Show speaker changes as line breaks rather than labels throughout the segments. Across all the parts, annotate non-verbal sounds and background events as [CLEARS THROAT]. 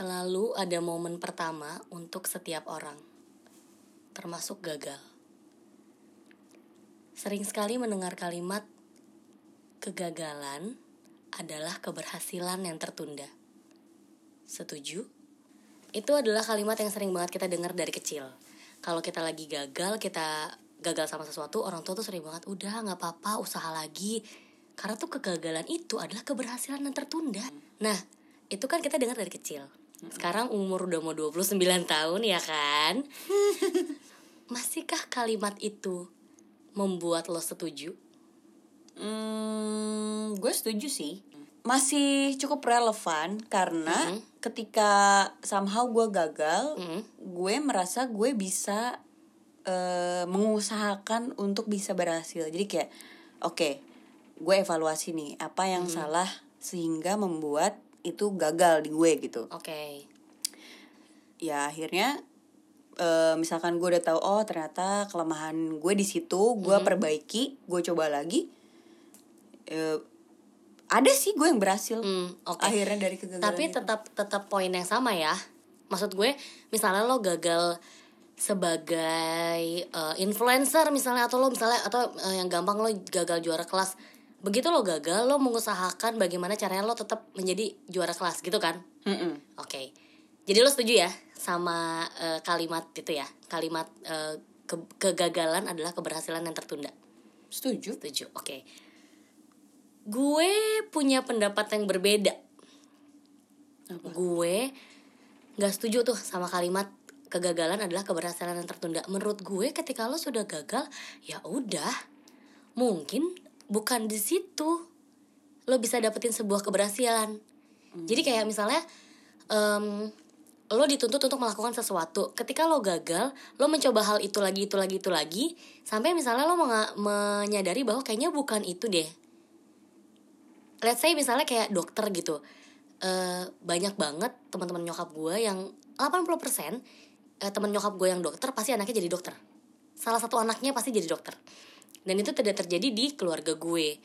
Selalu ada momen pertama untuk setiap orang, termasuk gagal. Sering sekali mendengar kalimat kegagalan adalah keberhasilan yang tertunda. Setuju? Itu adalah kalimat yang sering banget kita dengar dari kecil. Kalau kita lagi gagal, kita gagal sama sesuatu, orang tua tuh sering banget, udah nggak apa-apa, usaha lagi. Karena tuh kegagalan itu adalah keberhasilan yang tertunda. Nah, itu kan kita dengar dari kecil. Sekarang umur udah mau 29 tahun ya kan? [LAUGHS] Masihkah kalimat itu membuat lo setuju?
Hmm, gue setuju sih. Masih cukup relevan karena
Mhm.
ketika somehow gue gagal,
Mhm.
gue merasa gue bisa eh, mengusahakan untuk bisa berhasil. Jadi kayak, oke, gue evaluasi nih apa yang salah sehingga membuat itu gagal di gue gitu.
Oke.
Ya akhirnya eh, misalkan gue udah tahu oh ternyata kelemahan gue di situ, gue perbaiki, gue coba lagi. Eh, ada sih gue yang berhasil
Hmm, oke.
akhirnya dari kegagalan
Tapi
itu.
tetap tetap poin yang sama ya. Maksud gue, misalnya lo gagal sebagai eh, influencer misalnya atau lo misalnya atau eh, yang gampang lo gagal juara kelas. Begitu lo gagal, lo mengusahakan bagaimana caranya lo tetap menjadi juara kelas gitu kan?
Mm-mm.
Oke. Jadi lo setuju ya sama eh, kalimat itu ya? Kalimat eh, ke- kegagalan adalah keberhasilan yang tertunda.
setuju
Setuju. Oke. Gue punya pendapat yang berbeda. Gue nggak setuju tuh sama kalimat kegagalan adalah keberhasilan yang tertunda. Menurut gue ketika lo sudah gagal, ya udah. Mungkin bukan di situ lo bisa dapetin sebuah keberhasilan. Jadi kayak misalnya em, lo dituntut untuk melakukan sesuatu. Ketika lo gagal, lo mencoba hal itu lagi, itu lagi, itu lagi, sampai misalnya lo menyadari bahwa kayaknya bukan itu deh. Let's say misalnya kayak dokter gitu. Eh, banyak banget teman-teman nyokap gue yang 80% eh, teman nyokap gue yang dokter pasti anaknya jadi dokter. Salah satu anaknya pasti jadi dokter. Dan itu tidak terjadi di keluarga gue.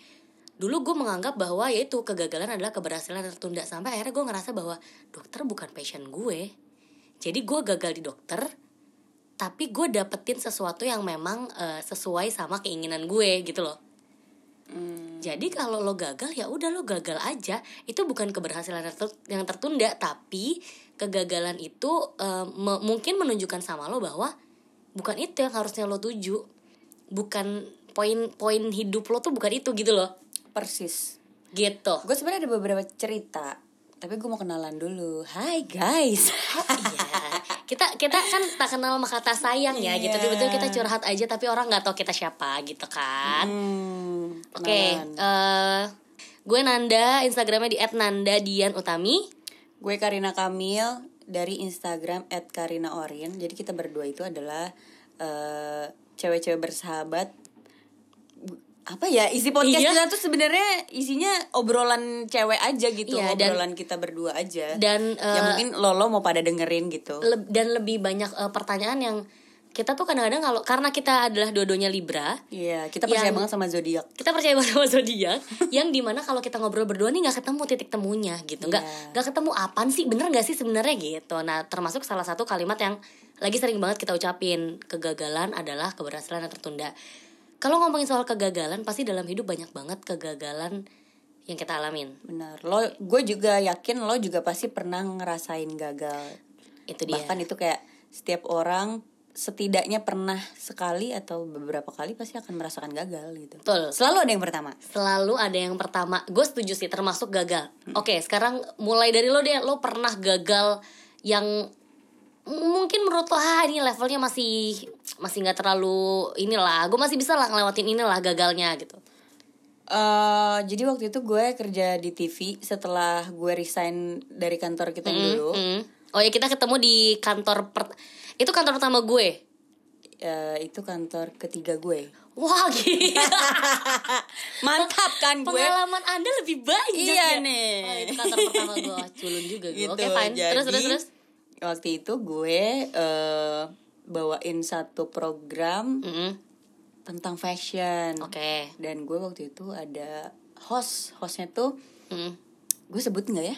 Dulu gue menganggap bahwa yaitu kegagalan adalah keberhasilan tertunda sampai akhirnya gue ngerasa bahwa dokter bukan passion gue. Jadi gue gagal di dokter, tapi gue dapetin sesuatu yang memang eh, sesuai sama keinginan gue gitu loh. Jadi kalau lo gagal ya udah lo gagal aja. Itu bukan keberhasilan yang ter- yang tertunda, tapi kegagalan itu me- mungkin menunjukkan sama lo bahwa bukan itu yang harusnya lo tuju. Bukan poin-poin hidup lo tuh bukan itu gitu loh.
persis
Gitu.
gue sebenarnya ada beberapa cerita tapi gue mau kenalan dulu Hai guys [LAUGHS]
iya. Kita kita kan tak kenal sama kata sayang ya gitu.
Iya.
Tiba-tiba kita curhat aja tapi orang nggak tahu kita siapa gitu kan.
Hmm,
Oke,
kenalan.
eh gue Nanda, Instagramnya di @nanda_dian_utami.
Gue Karina Kamil dari Instagram @karinaorin. Jadi kita berdua itu adalah eh, cewek-cewek bersahabat. Apa ya isi podcast
Iya.
kita tuh sebenarnya isinya obrolan cewek aja gitu,
Iya, dan-
obrolan kita berdua aja.
Dan
ya
eh,
mungkin lolo mau pada dengerin gitu.
le- dan lebih banyak eh, pertanyaan yang kita tuh kadang-kadang kalau karena kita adalah dua-duanya Libra,
Iya, kita percaya
Yang-
banget sama zodiak.
kita percaya banget sama zodiak [LAUGHS] yang di mana kalau kita ngobrol berdua nih nggak ketemu titik temunya gitu nggak
Iya.
nggak ketemu apaan sih bener nggak sih sebenarnya gitu nah termasuk salah satu kalimat yang lagi sering banget kita ucapin kegagalan adalah keberhasilan yang tertunda kalau ngomongin soal kegagalan pasti dalam hidup banyak banget kegagalan yang kita alamin
Benar. Lo gue juga yakin lo juga pasti pernah ngerasain gagal.
itu dia
Bahkan itu kayak setiap orang setidaknya pernah sekali atau beberapa kali pasti akan merasakan gagal gitu.
betul
Selalu ada yang pertama.
selalu ada yang pertama gue setuju sih termasuk gagal oke sekarang mulai dari lo deh lo pernah gagal yang mungkin menurut lo ah ini levelnya masih masih nggak terlalu inilah gue masih bisa lah ngelewatin inilah gagalnya gitu
eh jadi waktu itu gue kerja di TV setelah gue resign dari kantor kita yang dulu.
Hmm. oh ya kita ketemu di kantor per- itu kantor pertama gue
Eh, itu kantor ketiga gue.
wah gila [LAUGHS]
Mantap kan gue?
pengalaman anda lebih banyak
Iya
ya?
nih.
Wah, itu kantor pertama gue culun juga gue [LAUGHS]
Gitu.
oke fine terus terus
Jadi,
terus
Waktu itu gue eh bawain satu program
Mm-mm.
tentang fashion.
oke
Dan gue waktu itu ada host, hostnya tuh
Mm.
gue sebut nggak ya?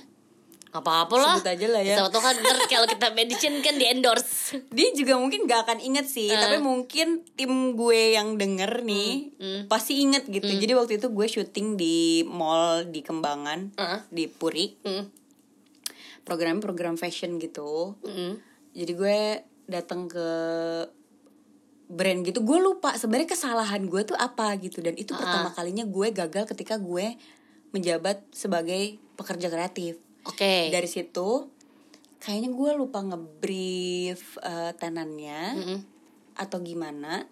Apa-apa lah
Sebut aja lah ya.
Sama tuh kan ntar kalau kita mention kan di endorse
dia juga mungkin gak akan inget sih
Eh.
tapi mungkin tim gue yang denger nih
Hmm,
pasti inget gitu jadi waktu itu gue syuting di mall di Kembangan
Heeh.
di Puri
Mm,
program program fashion gitu.
Mm,
jadi gue datang ke brand gitu gue lupa sebenarnya kesalahan gue tuh apa gitu. Dan itu
Ah.
pertama kalinya gue gagal ketika gue menjabat sebagai pekerja kreatif.
Oke.
Dari situ kayaknya gue lupa ngebrief eh, tenannya
Mm-mm.
atau gimana.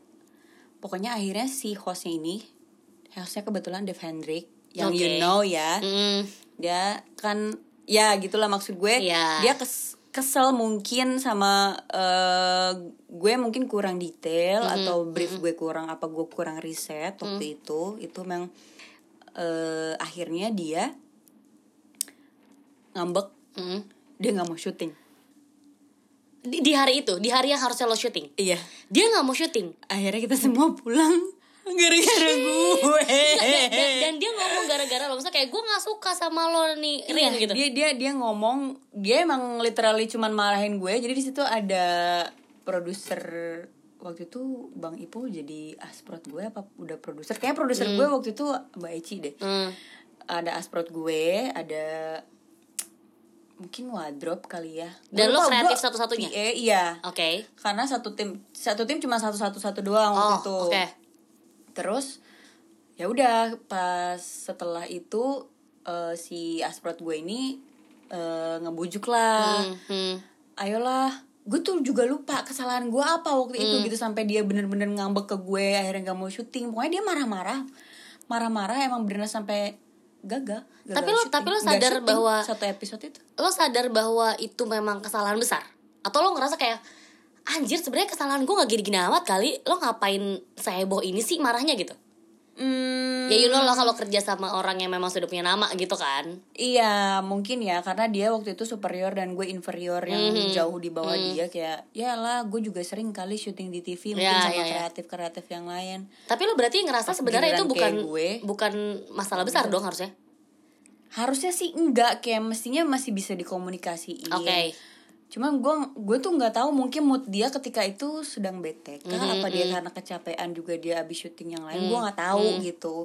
Pokoknya akhirnya si hostnya ini hostnya kebetulan Dev Hendrik yang
Oke.
you know ya.
Mm,
dia kan ya gitulah maksud gue.
Iya.
dia kes- kesel mungkin sama eh, gue mungkin kurang detail atau brief gue kurang apa gue kurang riset waktu itu. Itu memang eh, akhirnya dia ngambek.
Mm.
dia nggak mau syuting.
Di, di hari itu Di hari yang harusnya lo syuting?
Iya.
Dia gak mau syuting?
Akhirnya kita semua pulang gara-gara gue.
Dan, dan dia ngomong gara-gara lo Maksudnya kayak gue gak suka sama lo nih.
Iya,
Rin gitu.
dia dia dia ngomong dia emang literally cuman marahin gue. Jadi di situ ada produser waktu itu bang Ipo jadi asprot gue apa udah produser? Kayak produser gue waktu itu mbak Eci deh.
Hmm.
ada asprot gue ada mungkin wardrobe kali ya.
Dan lo kreatif satu-satunya?
PA, iya.
Oke.
Karena satu tim satu tim cuma satu satu satu doang waktu
Oh
itu.
oke
terus ya udah pas setelah itu eh, si asprot gue ini eh, ngebujuk lah.
Hmm, hmm.
ayolah gue tuh juga lupa kesalahan gue apa waktu itu gitu sampai dia bener-bener ngambek ke gue akhirnya nggak mau syuting. Pokoknya dia marah-marah. Marah-marah emang bener sampai gagal, gagal
Tapi lo-
syuting.
tapi lo sadar bahwa-
satu episode itu.
Lo sadar bahwa itu memang kesalahan besar? Atau lo ngerasa kayak Anjir sebenarnya kesalahan gue gak gini-gini amat kali. Lo ngapain seheboh ini sih marahnya gitu?
Hmm,
Ya you know lah kalau kerja sama orang yang memang sudah punya nama gitu kan.
Iya mungkin ya karena dia waktu itu superior dan gue inferior yang
Mhm.
jauh di bawah dia kayak ya lah gue juga sering kali syuting di TV mungkin
Ya,
sama
ya, ya.
kreatif kreatif yang lain.
Tapi lo berarti ngerasa sebenarnya itu bukan
gue.
bukan masalah besar dong harusnya?
Harusnya sih enggak kayak mestinya masih bisa dikomunikasiin.
Oke
cuma gue gue tuh nggak tahu mungkin mood dia ketika itu sedang bete kah?
Mhm,
apa dia karena kecapean juga dia abis syuting yang lain? Gue
Mm,
nggak tahu gitu.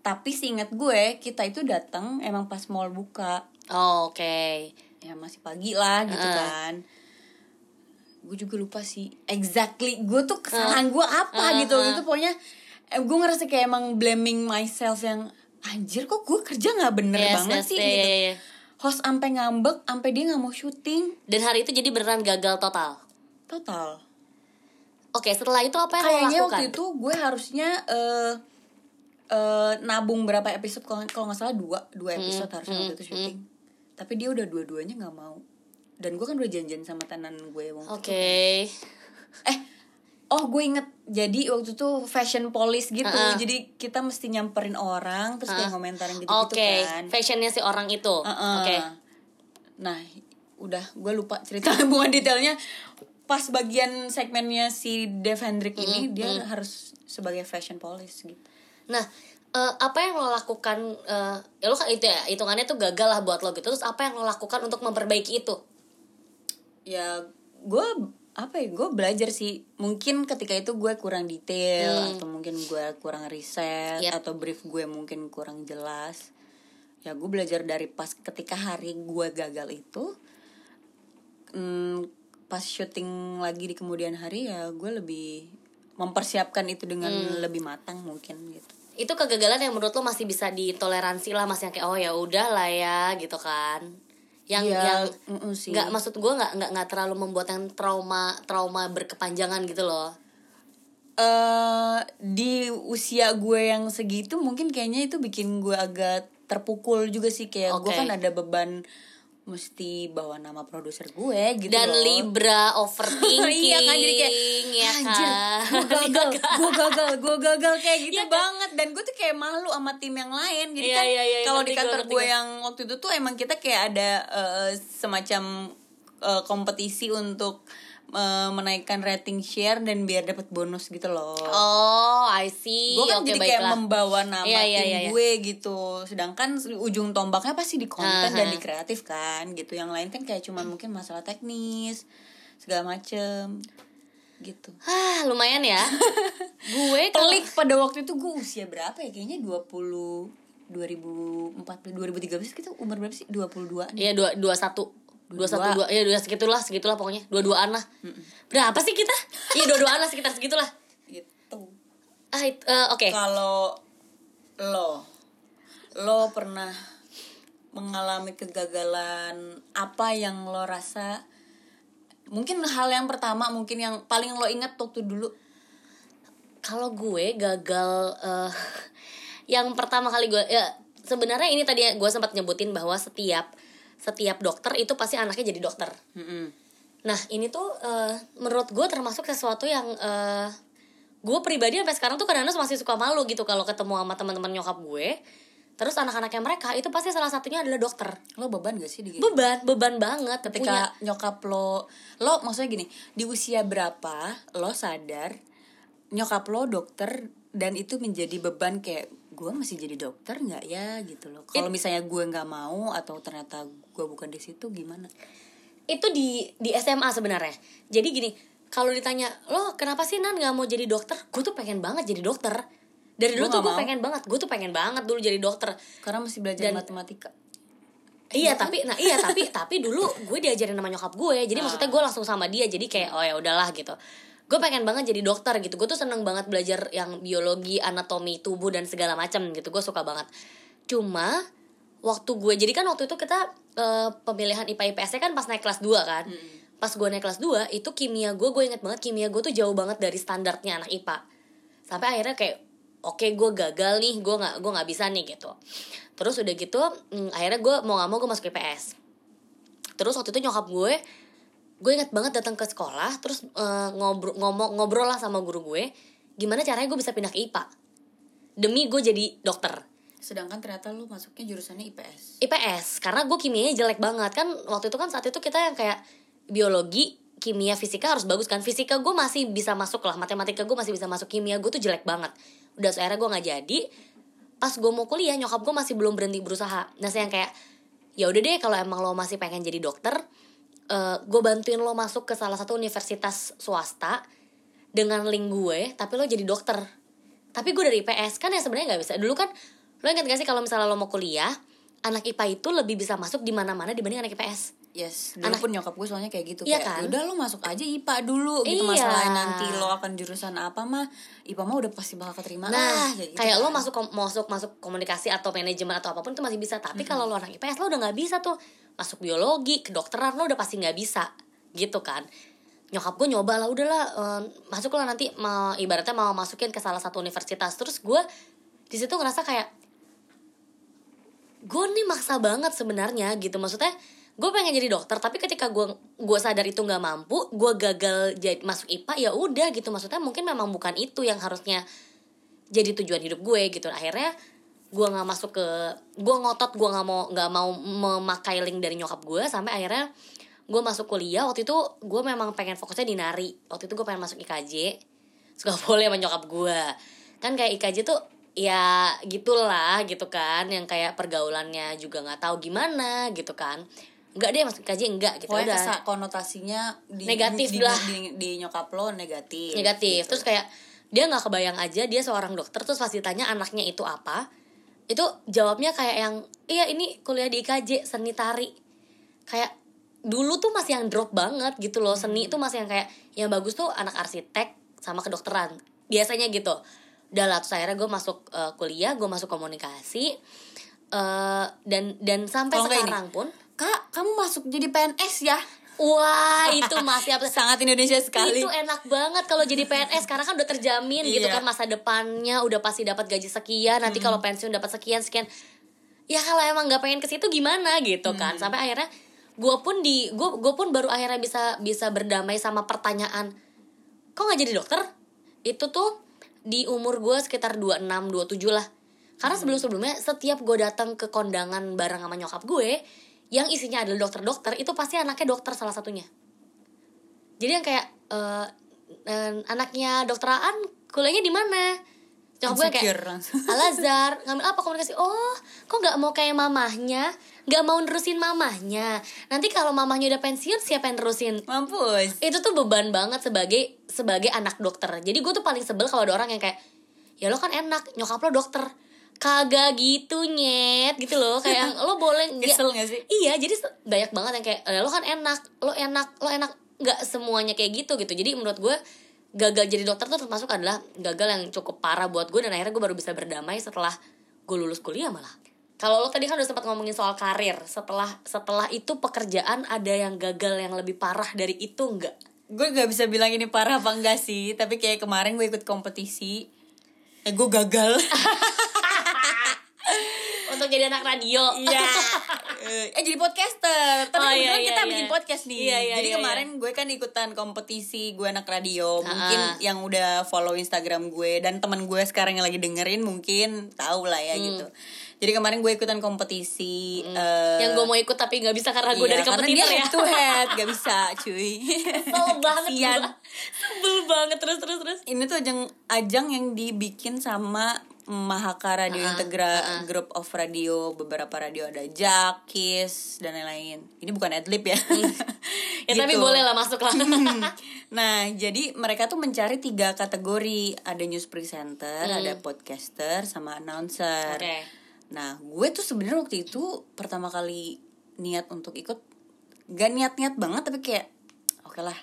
Tapi seingat gue kita itu datang emang pas mall buka.
Oh, Oke.
Ya masih pagi lah gitu
Heeh.
kan. Gue juga lupa sih exactly gue tuh kesalahan gue apa
Heeh,
gitu.
heeh.
itu pokoknya eh, gue ngerasa kayak emang blaming myself yang anjir kok gue kerja nggak bener
Yes,
banget
yes,
sih?
iya,
gitu.
iya, iya.
Host ampe ngambek ampe dia nggak mau syuting.
Dan hari itu jadi beneran gagal total?
Total.
Oke setelah itu apa yang lo
kayaknya
lakukan?
waktu itu gue harusnya eh eh, nabung berapa episode kalau kalau nggak salah dua dua episode harusnya waktu itu syuting. tapi dia udah dua-duanya nggak mau. Dan gue kan udah janjian sama tenan gue waktu.
Oke.
Eh oh gue inget jadi waktu itu fashion police gitu
Heeh.
jadi kita mesti nyamperin orang terus kayak ngomentarin gitu gitu
Oke,
kan
fashionnya si orang itu.
Heeh.
Oke.
nah udah gue lupa cerita [LAUGHS] bukan detailnya pas bagian segmennya si Dev Hendrik ini dia harus sebagai fashion police gitu
Nah, eh, apa yang lo lakukan? eh, ya lo kan itu ya, hitungannya tuh gagal lah buat lo gitu. Terus apa yang lo lakukan untuk memperbaiki itu?
ya gue apa ya gue belajar sih. Mungkin ketika itu gue kurang detail atau mungkin gue kurang riset
Yep.
atau brief gue mungkin kurang jelas. Ya gue belajar dari pas ketika hari gue gagal itu hmm, pas syuting lagi di kemudian hari ya gue lebih mempersiapkan itu dengan lebih matang mungkin gitu.
Itu kegagalan yang menurut lo masih bisa ditoleransi lah, Mas yang kayak oh ya udah lah ya gitu kan. Yang
Iya,
yang nggak maksud gue nggak nggak nggak terlalu membuat yang trauma trauma berkepanjangan gitu loh.
eh di usia gue yang segitu mungkin kayaknya itu bikin gue agak terpukul juga sih kayak gue
Oke.
kan ada beban mesti bawa nama produser gue gitu
Dan
loh.
Libra overthinking [LAUGHS]
iya kan jadi kayak
ya
anjir [LAUGHS]
kan?
gue gagal gue gagal gue gagal kayak gitu
Iya kan?
banget dan gue tuh kayak malu sama tim yang lain jadi
Iya,
kan
iya, iya,
kalau di kantor gue yang waktu itu tuh emang kita kayak ada eh, semacam eh, kompetisi untuk eh, menaikkan rating share dan biar dapat bonus gitu loh
Oh, I see.
gue kan
Oke,
jadi kayak
baiklah.
membawa nama
Iya, iya,
tim
iya, iya.
gue gitu sedangkan ujung tombaknya pasti di konten dan
Aha.
di kreatif kan gitu yang lain kan kayak cuma mungkin masalah teknis segala macem gitu
Ah, lumayan ya. [LAUGHS] gue
pelik pada waktu itu gue usia berapa ya kayaknya 20 2014 2013 gitu umur berapa sih 22 nih
Iya dua dua satu dua. dua ya dua segitulah segitulah pokoknya. Dua duaan lah berapa sih kita? Iya dua duaan lah sekitar segitulah.
Gitu.
Ah it- eh, oke.
Kalau lo lo pernah mengalami kegagalan apa yang lo rasa? Mungkin hal yang pertama mungkin yang paling lo ingat waktu dulu.
Kalau gue gagal eh, [LAUGHS] yang pertama kali gue ya sebenarnya ini tadi gue sempat nyebutin bahwa setiap setiap dokter itu pasti anaknya jadi dokter Nah ini tuh eh, menurut gue termasuk sesuatu yang eh, gue pribadi sampai sekarang tuh kadang-kadang masih suka malu gitu kalau ketemu sama teman-teman nyokap gue. Terus anak-anaknya mereka itu pasti salah satunya adalah dokter.
lo beban gak sih di
Beban, beban banget
ketika
punya.
nyokap lo lo maksudnya gini di usia berapa lo sadar nyokap lo dokter dan itu menjadi beban kayak gue masih jadi dokter nggak ya? Gitu loh. Kalau misalnya gue nggak mau atau ternyata gue bukan di situ gimana?
Itu di di SMA sebenarnya. Jadi gini, kalau ditanya lo kenapa sih Nan nggak mau jadi dokter? Gue tuh pengen banget jadi dokter. Dari dulu tuh gue pengen banget, gue tuh pengen banget dulu jadi dokter.
karena masih belajar
Dan-
matematika.
Iya tapi nah iya tapi tapi dulu gue diajarin sama nyokap gue jadi maksudnya gue langsung sama dia. Jadi kayak oh ya udahlah gitu gue pengen banget jadi dokter gitu. Gue tuh seneng banget belajar yang biologi anatomi tubuh dan segala macam gitu. Gue suka banget. Cuma waktu gue jadi kan waktu itu kita eh, pemilihan IPA IPS kan pas naik kelas 2 kan. Pas gue naik kelas 2 itu kimia gue gue inget banget kimia gue tuh jauh banget dari standarnya anak IPA sampai akhirnya kayak oke gue gagal nih gue nggak gue nggak bisa nih gitu. Terus udah gitu mm, akhirnya gue mau nggak mau gue masuk IPS terus waktu itu nyokap gue gue inget banget datang ke sekolah terus eh, ngobrol ngomong ngobrol lah sama guru gue gimana caranya gue bisa pindah ke IPA demi gue jadi dokter.
Sedangkan ternyata lo masuknya jurusannya IPS
IPS karena gue kimianya jelek banget. Kan waktu itu kan saat itu kita yang kayak biologi kimia fisika harus bagus kan? Fisika gue masih bisa masuk lah matematika gue masih bisa masuk kimia gue tuh jelek banget. Udah so, akhirnya gue nggak jadi. Pas gue mau kuliah nyokap gue masih belum berhenti berusaha. Nah saya yang kayak ya udah deh kalau emang lo masih pengen jadi dokter gue bantuin lo masuk ke salah satu universitas swasta dengan link gue tapi lo jadi dokter tapi gue dari IPS kan ya sebenarnya nggak bisa dulu kan lo ingat gak sih kalau misalnya lo mau kuliah anak IPA itu lebih bisa masuk di mana-mana dibanding anak IPS
Yes, dulu
Anak-
pun nyokap gue soalnya kayak gitu
Iya
kayak
kan?
udah lo masuk aja IPA dulu gitu
Iya.
masalahnya nanti lo akan jurusan apa mah IPA mah udah pasti bakal keterima
Nah,
lah kayak, gitu
kayak lo
kan.
masuk kom- masuk masuk komunikasi atau manajemen atau apa pun itu masih bisa. Tapi
Mm-hmm.
kalau lo anak IPS lo udah nggak bisa tuh masuk biologi, kedokteran lo udah pasti nggak bisa, gitu kan? Nyokap gue nyoba lah, udahlah eh, masuk lah nanti mau ibaratnya mau masukin ke salah satu universitas. Terus gue di situ ngerasa kayak gue nih maksa banget sebenarnya gitu maksudnya gue pengen jadi dokter tapi ketika gue gue sadar itu nggak mampu gue gagal jadi masuk IPA ya udah gitu maksudnya mungkin memang bukan itu yang harusnya jadi tujuan hidup gue gitu akhirnya gue nggak masuk ke gue ngotot gue nggak mau nggak mau memakai link dari nyokap gue sampai akhirnya gue masuk kuliah. Waktu itu gue memang pengen fokusnya di nari. Waktu itu gue pengen masuk IKJ suka [LAUGHS] boleh sama nyokap gue kan kayak IKJ tuh ya gitulah gitu kan. Yang kayak pergaulannya juga nggak tahu gimana gitu kan. Enggak deh masuk IKJ enggak gitu.
Pokoknya
udah.
kesa- konotasinya di,
Negatif
di,
lah.
di, di nyokap lo negatif
negatif.
gitu.
terus kayak dia nggak kebayang aja dia seorang dokter terus pas ditanya anaknya itu apa itu jawabnya kayak yang iya ini kuliah di IKJ seni tari. Kayak dulu tuh masih yang drop banget gitu loh seni itu masih yang kayak yang bagus tuh anak arsitek sama kedokteran. Biasanya gitu. Udah lah terus akhirnya gue masuk eh, kuliah gue masuk komunikasi eh, dan dan sampai
ini,
sekarang pun
kak kamu masuk jadi PNS ya
wah itu masih apa [LAUGHS]
sangat Indonesia sekali.
Itu enak banget kalau jadi PNS karena kan udah terjamin gitu
Iya.
kan masa depannya. Udah pasti dapat gaji sekian. Nanti kalau pensiun dapat sekian sekian. Ya kalau emang nggak pengen ke situ gimana gitu kan. Sampai akhirnya gue pun di gue gue pun baru akhirnya bisa bisa berdamai sama pertanyaan kok nggak jadi dokter? Itu tuh di umur gue sekitar 26 27 lah. Karena sebelum sebelumnya setiap gue datang ke kondangan bareng sama nyokap gue yang isinya adalah dokter-dokter itu pasti anaknya dokter salah satunya. Jadi yang kayak eh, eh, anaknya dokter Aan kuliahnya di mana? Nyokap gue kayak. Al Azhar ngambil apa? Komunikasi oh kok nggak mau kayak mamahnya? Nggak mau nerusin mamahnya? Nanti kalau mamahnya udah pensiun siapa yang nerusin?
Mampus.
itu tuh beban banget sebagai sebagai anak dokter. Jadi gue tuh paling sebel kalau ada orang yang kayak ya lo kan enak nyokap lo dokter kagak gitu nyet gitu loh. Kayak [LAUGHS] lo boleh nggak-
Kesel gak sih?
iya jadi banyak banget yang kayak "Eh, lo kan enak lo enak lo enak. Nggak semuanya kayak gitu gitu. Jadi menurut gue gagal jadi dokter tuh termasuk adalah gagal yang cukup parah buat gue dan akhirnya gue baru bisa berdamai setelah gue lulus kuliah malah. Kalau lo tadi kan udah sempat ngomongin soal karir setelah setelah itu pekerjaan ada yang gagal yang lebih parah dari itu enggak
Gue gak bisa bilang ini parah apa enggak sih Tapi kayak kemarin gue ikut kompetisi Eh gue gagal [LAUGHS]
untuk jadi anak radio.
Iya. [LAUGHS] Eh, jadi podcaster. Tapi
Oh, iya, iya,
kita
iya.
bikin podcast nih.
Iya, iya,
Jadi
iya,
kemarin gue kan ikutan kompetisi Gue anak radio. Mungkin yang udah follow Instagram gue Dan teman gue sekarang yang lagi dengerin Mungkin tahu lah ya
Hmm.
gitu. Jadi kemarin gue ikutan kompetisi eh,
yang gue mau ikut tapi nggak bisa karena gue
iya,
dari
karena dia
kompetitor ya.
head to head Gak bisa [LAUGHS] cuy.
Sebel banget gua. sebel banget. Terus terus terus.
Ini tuh ajang ajang yang dibikin sama Mahaka Radio
Ah,
Integra Group of Radio beberapa radio ada Jakis dan lain-lain. Ini bukan adlib ya. [LAUGHS]
Ya tapi
Gitu.
boleh lah masuk lah. [LAUGHS]
Nah jadi mereka tuh mencari tiga kategori. Ada news presenter ada podcaster sama announcer.
Hmm. Oke.
nah gue tuh sebenarnya waktu itu pertama kali niat untuk ikut gak niat-niat banget tapi kayak oke lah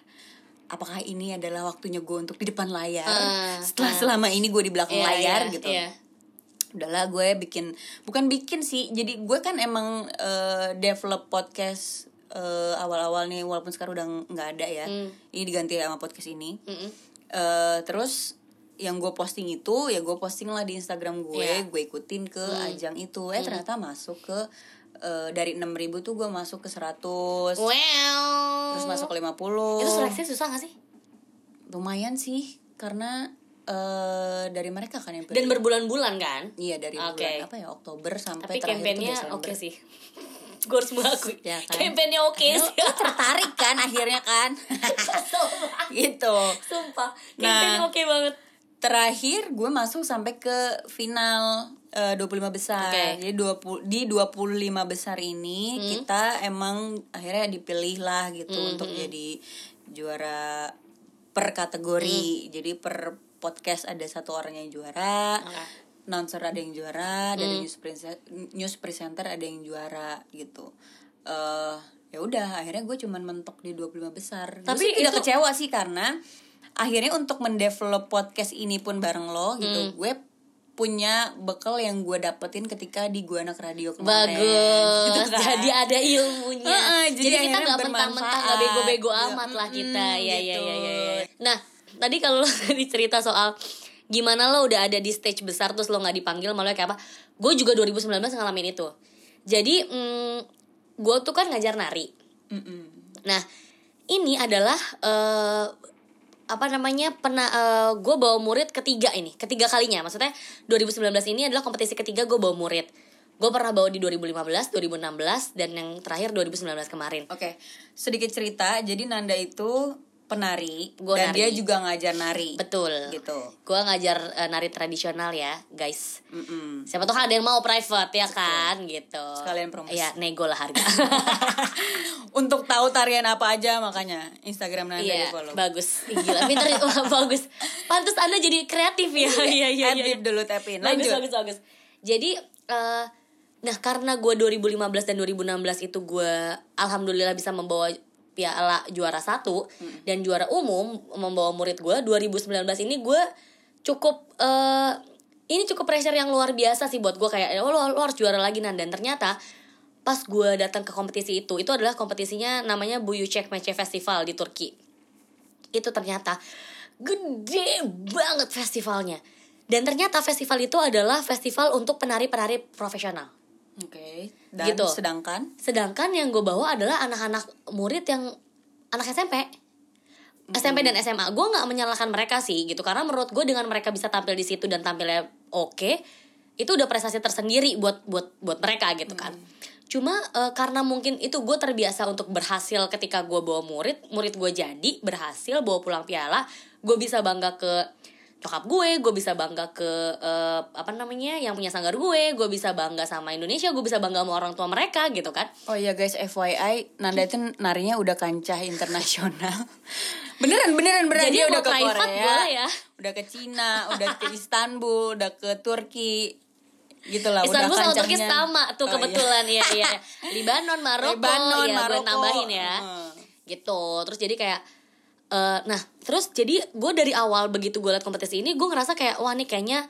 apakah ini adalah waktunya gue untuk di depan layar
Ah,
setelah
ah.
selama ini gue di belakang
Iya,
layar
iya,
gitu
iya.
udahlah gue bikin bukan bikin sih jadi gue kan emang eh, develop podcast eh, awal-awal nih walaupun sekarang udah nggak ada ya
Hmm.
ini diganti sama podcast ini
Mm-mm.
Eh, terus yang gue posting itu ya gue posting lah di Instagram gue.
Hmm.
gue ikutin ke ajang itu eh ternyata masuk ke eh, dari 6000 tuh gue masuk ke 100
wow
terus masuk ke 50
itu seleksi susah gak sih?
Lumayan sih karena eh, dari mereka kan yang pilih.
dan berbulan-bulan kan?
Iya dari
Oke.
bulan apa ya Oktober sampai
tapi
terakhir
kampanyenya
Desember.
oke sih. [LAUGHS] Gue harus mengakui.
Ya kan?
oke
Lo-
sih.
lo tertarik kan akhirnya kan? [LAUGHS] Gitu.
Sumpah.
Nah.
kampanyenya oke banget.
terakhir gue masuk sampai ke final eh, 25 besar.
Oke.
Jadi 20 di 25 besar ini
Hmm.
kita emang akhirnya dipilih lah gitu untuk jadi juara per kategori. Jadi per podcast ada satu orang yang juara.
Oke.
Announcer ada yang juara, dari news presenter, news presenter ada yang juara gitu. eh ya udah akhirnya gue cuman mentok di 25 besar.
Tapi
tidak
itu-
kecewa sih karena akhirnya untuk mendevelop podcast ini pun bareng lo gitu
Hmm.
gue punya bekal yang gue dapetin ketika di gue anak radio kemarin
bagus
Gitu kan.
jadi ada ilmunya
Heeh, jadi
jadi, kita nggak mentang-mentang nggak bego-bego
Ya,
amat lah kita ya ya
gitu.
ya ya ya. nah tadi kalau lo [LAUGHS] tadi cerita soal gimana lo udah ada di stage besar terus lo nggak dipanggil malah kayak apa gue juga 2019 ngalamin itu jadi mm, gue tuh kan ngajar nari
Mm-mm.
Nah, ini adalah eh, apa namanya pernah gue bawa murid ketiga ini, ketiga kalinya. Maksudnya 2019 ini adalah kompetisi ketiga gue bawa murid. Gue pernah bawa di 2015, 2016 dan yang terakhir 2019 kemarin.
Oke, sedikit cerita. Jadi Nanda itu penari
Gua
dan
nari.
dia juga ngajar nari.
Betul.
Gitu.
Gue ngajar eh, nari tradisional ya, guys.
Mm-mm.
Siapa tuh ada yang mau private ya kan gitu.
Sekalian promosi.
Iya, nego lah harga. [LAUGHS]
Untuk tahu tarian apa aja makanya Instagram Nanda
Iya,
di follow.
bagus. Gila, pinter. Wah, [LAUGHS] bagus. Pantas Anda jadi kreatif ya. Iya, iya, iya.
Adlib dulu tapin.
bagus
Lanjut.
bagus bagus jadi eh nah karena gue 2015 dan 2016 itu gue alhamdulillah bisa membawa piala juara satu
Hmm.
dan juara umum membawa murid gue 2019 ini gue cukup eh ini cukup pressure yang luar biasa sih buat gue kayak oh, lo, lo harus juara lagi nan. Dan ternyata pas gue datang ke kompetisi itu itu adalah kompetisinya namanya Buyucek Mece Festival di Turki. Itu ternyata gede banget festivalnya. Dan ternyata festival itu adalah festival untuk penari-penari profesional
Oke. Dan
Gitu.
sedangkan?
Sedangkan yang gue bawa adalah anak-anak murid yang anak SMP SMP dan SMA gue nggak menyalahkan mereka sih gitu. Karena menurut gue dengan mereka bisa tampil di situ dan tampilnya oke itu udah prestasi tersendiri buat buat buat mereka gitu kan. Cuma eh, karena mungkin itu gue terbiasa untuk berhasil ketika gue bawa murid murid gue jadi berhasil bawa pulang piala gue bisa bangga ke cokap gue gue bisa bangga ke eh, apa namanya yang punya sanggar gue gue bisa bangga sama Indonesia gue bisa bangga sama orang tua mereka gitu kan
Oh iya guys, FYI, Nanda itu narinya udah kancah internasional. [LAUGHS] beneran, beneran, beneran.
Jadi
Dia udah ke Korea,
ya?
udah ke Cina, udah ke Istanbul, udah ke Turki. Gitu lah,
Istanbul
udah
sama Turki
kancahnya.
sama tuh
Oh, iya.
kebetulan ya iya [LAUGHS] Libanon Maroko
Lebanon,
ya gue
Maroko.
nambahin ya
Heeh.
gitu terus jadi kayak eh nah terus jadi gue dari awal begitu gue liat kompetisi ini gue ngerasa kayak wah nih kayaknya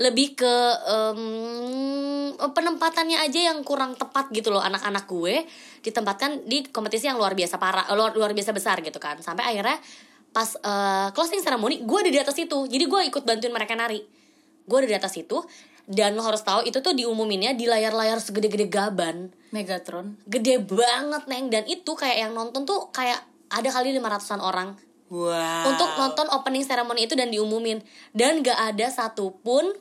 lebih ke em, penempatannya aja yang kurang tepat gitu loh anak-anak gue ditempatkan di kompetisi yang luar biasa parah eh, luar luar biasa besar gitu kan. Sampai akhirnya pas eh, closing ceremony gue ada di atas itu. Jadi gue ikut bantuin mereka nari. Gue ada di atas itu dan lo harus tahu itu tuh diumuminnya di layar-layar segede-gede gaban.
Megatron.
gede banget neng. Dan itu kayak yang nonton tuh kayak ada kali 500an orang.
Wow.
untuk nonton opening ceremony itu dan diumumin. Dan gak ada satupun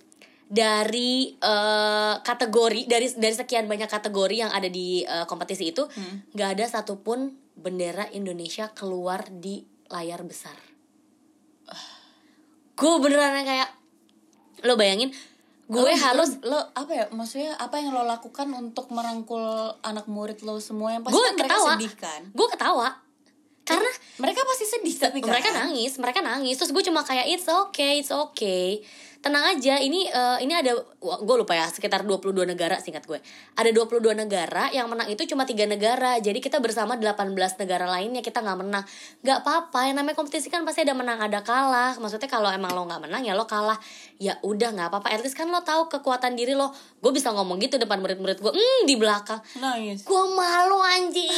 dari eh, kategori dari dari sekian banyak kategori yang ada di eh, kompetisi itu gak ada satupun bendera Indonesia keluar di layar besar. Gue beneran kayak lo bayangin gue
Lo-
harus
lo, lo apa ya maksudnya apa yang lo lakukan untuk merangkul anak murid lo semua? Yang pasti
gue
kan
ketawa.
sedih kan?
Gue ketawa karena
mereka pasti sedih tapi kan
mereka nangis mereka nangis. Terus gue cuma kayak it's okay it's okay tenang aja ini eh, ini ada gue lupa ya sekitar 22 negara singkat gue. Ada 22 negara yang menang itu cuma tiga negara jadi kita bersama 18 negara lainnya kita nggak menang. Nggak apa-apa yang namanya kompetisi kan pasti ada menang ada kalah. Maksudnya kalau emang lo nggak menang ya lo kalah. Ya udah nggak apa-apa. At least kan lo tahu kekuatan diri lo. Gue bisa ngomong gitu depan murid-murid gue hmm di belakang.
Nangis
gue malu anjing.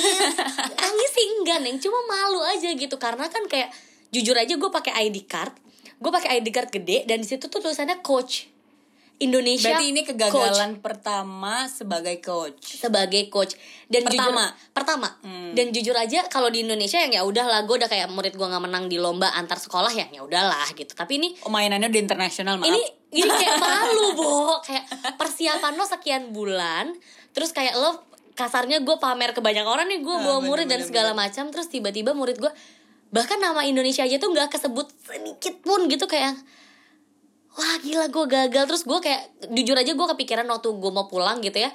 Nangis sih enggak neng. Cuma malu aja gitu karena kan kayak jujur aja gue pakai ID card gue pakai ID card gede dan di situ tuh tulisannya coach. Indonesia
berarti ini
coach.
kegagalan pertama sebagai coach.
Sebagai coach. Dan
Pertama.
jujur pertama.
Hmm.
dan jujur aja kalau di Indonesia yang ya udah lah gue udah kayak murid gue nggak menang di lomba antar sekolah ya ya udahlah gitu. Tapi ini
oh, mainannya udah internasional maaf.
Ini ini [LAUGHS] kayak malu bo. Kayak persiapan lo sekian bulan terus kayak lo kasarnya gue pamer ke banyak orang nih gue
Ah,
bawa
bener,
murid dan segala macam terus tiba-tiba murid gue bahkan nama Indonesia aja tuh nggak kesebut sedikit pun gitu kayak wah gila gue gagal. Terus gue kayak jujur aja gue kepikiran waktu gue mau pulang gitu ya.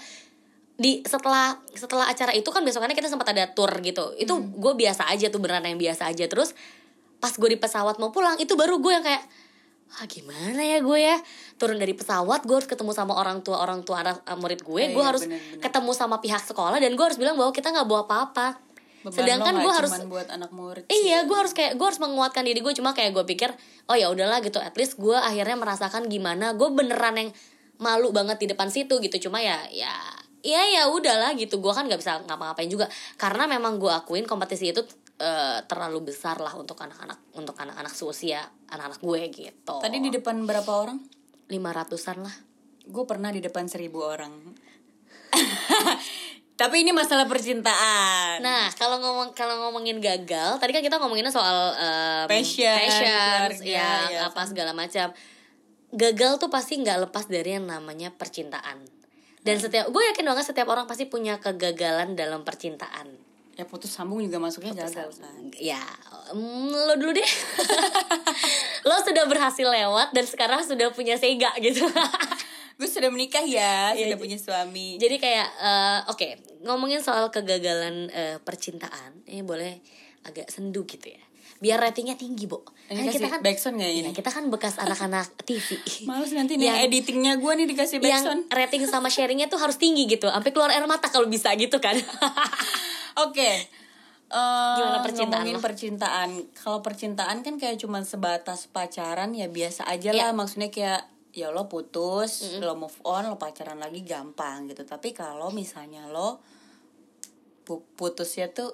Di setelah setelah acara itu kan besokannya kita sempat ada tour gitu. Itu gue biasa aja tuh beneran yang biasa aja. Terus pas gue di pesawat mau pulang itu baru gue yang kayak ah gimana ya gue ya? Turun dari pesawat gue harus ketemu sama orang tua orang tua anak eh, murid gue.
Iya,
gue
iya,
harus
bener-bener.
ketemu sama pihak sekolah dan gue harus bilang bahwa kita nggak bawa apa-apa
Beban
sedangkan gue harus
buat anak murid
Iya,
sih.
gue harus kayak gue harus menguatkan diri gue cuma kayak gue pikir oh ya udahlah gitu. At least gue akhirnya merasakan gimana gue beneran yang malu banget di depan situ gitu. Cuma ya ya ya ya udahlah gitu. Gue kan nggak bisa ngapa-ngapain juga. Karena memang gue akuin kompetisi itu eh, terlalu besar lah untuk anak-anak untuk anak-anak seusia anak-anak gue gitu.
Tadi di depan berapa orang?
Lima ratusan lah.
Gue pernah di depan seribu orang [LAUGHS] tapi ini masalah percintaan
Nah, kalau ngomong kalau ngomongin gagal, tadi kan kita ngomonginnya soal um,
Passion,
passion,
keluarga,
ya,
ya
apa segala macam. Gagal tuh pasti nggak lepas dari yang namanya percintaan. Dan setiap gue yakin banget setiap orang pasti punya kegagalan dalam percintaan.
ya putus sambung juga masuknya gagal kan
Ya, mm, lo dulu deh. [LAUGHS] lo sudah berhasil lewat dan sekarang sudah punya sega gitu. [LAUGHS]
gue sudah menikah ya
Iya,
sudah punya suami
Jadi kayak eh, oke ngomongin soal kegagalan eh, percintaan ini boleh agak sendu gitu ya. Biar ratingnya tinggi, Bo.
ini
Kan
kasih backsound gak ini
kita kan bekas anak-anak TV.
males nanti nih
Yang-
editingnya gue nih dikasih
yang
backsound
rating sama sharingnya tuh harus tinggi gitu, sampai keluar air mata kalau bisa gitu kan. [LAUGHS]
Oke. Eh,
Gimana percintaan
ngomongin
lo?
percintaan. Kalau percintaan kan kayak cuman sebatas pacaran ya biasa aja lah.
Iya.
Maksudnya kayak ya lo putus, lo move on, lo pacaran lagi gampang gitu. Tapi kalau misalnya lo pu- putusnya tuh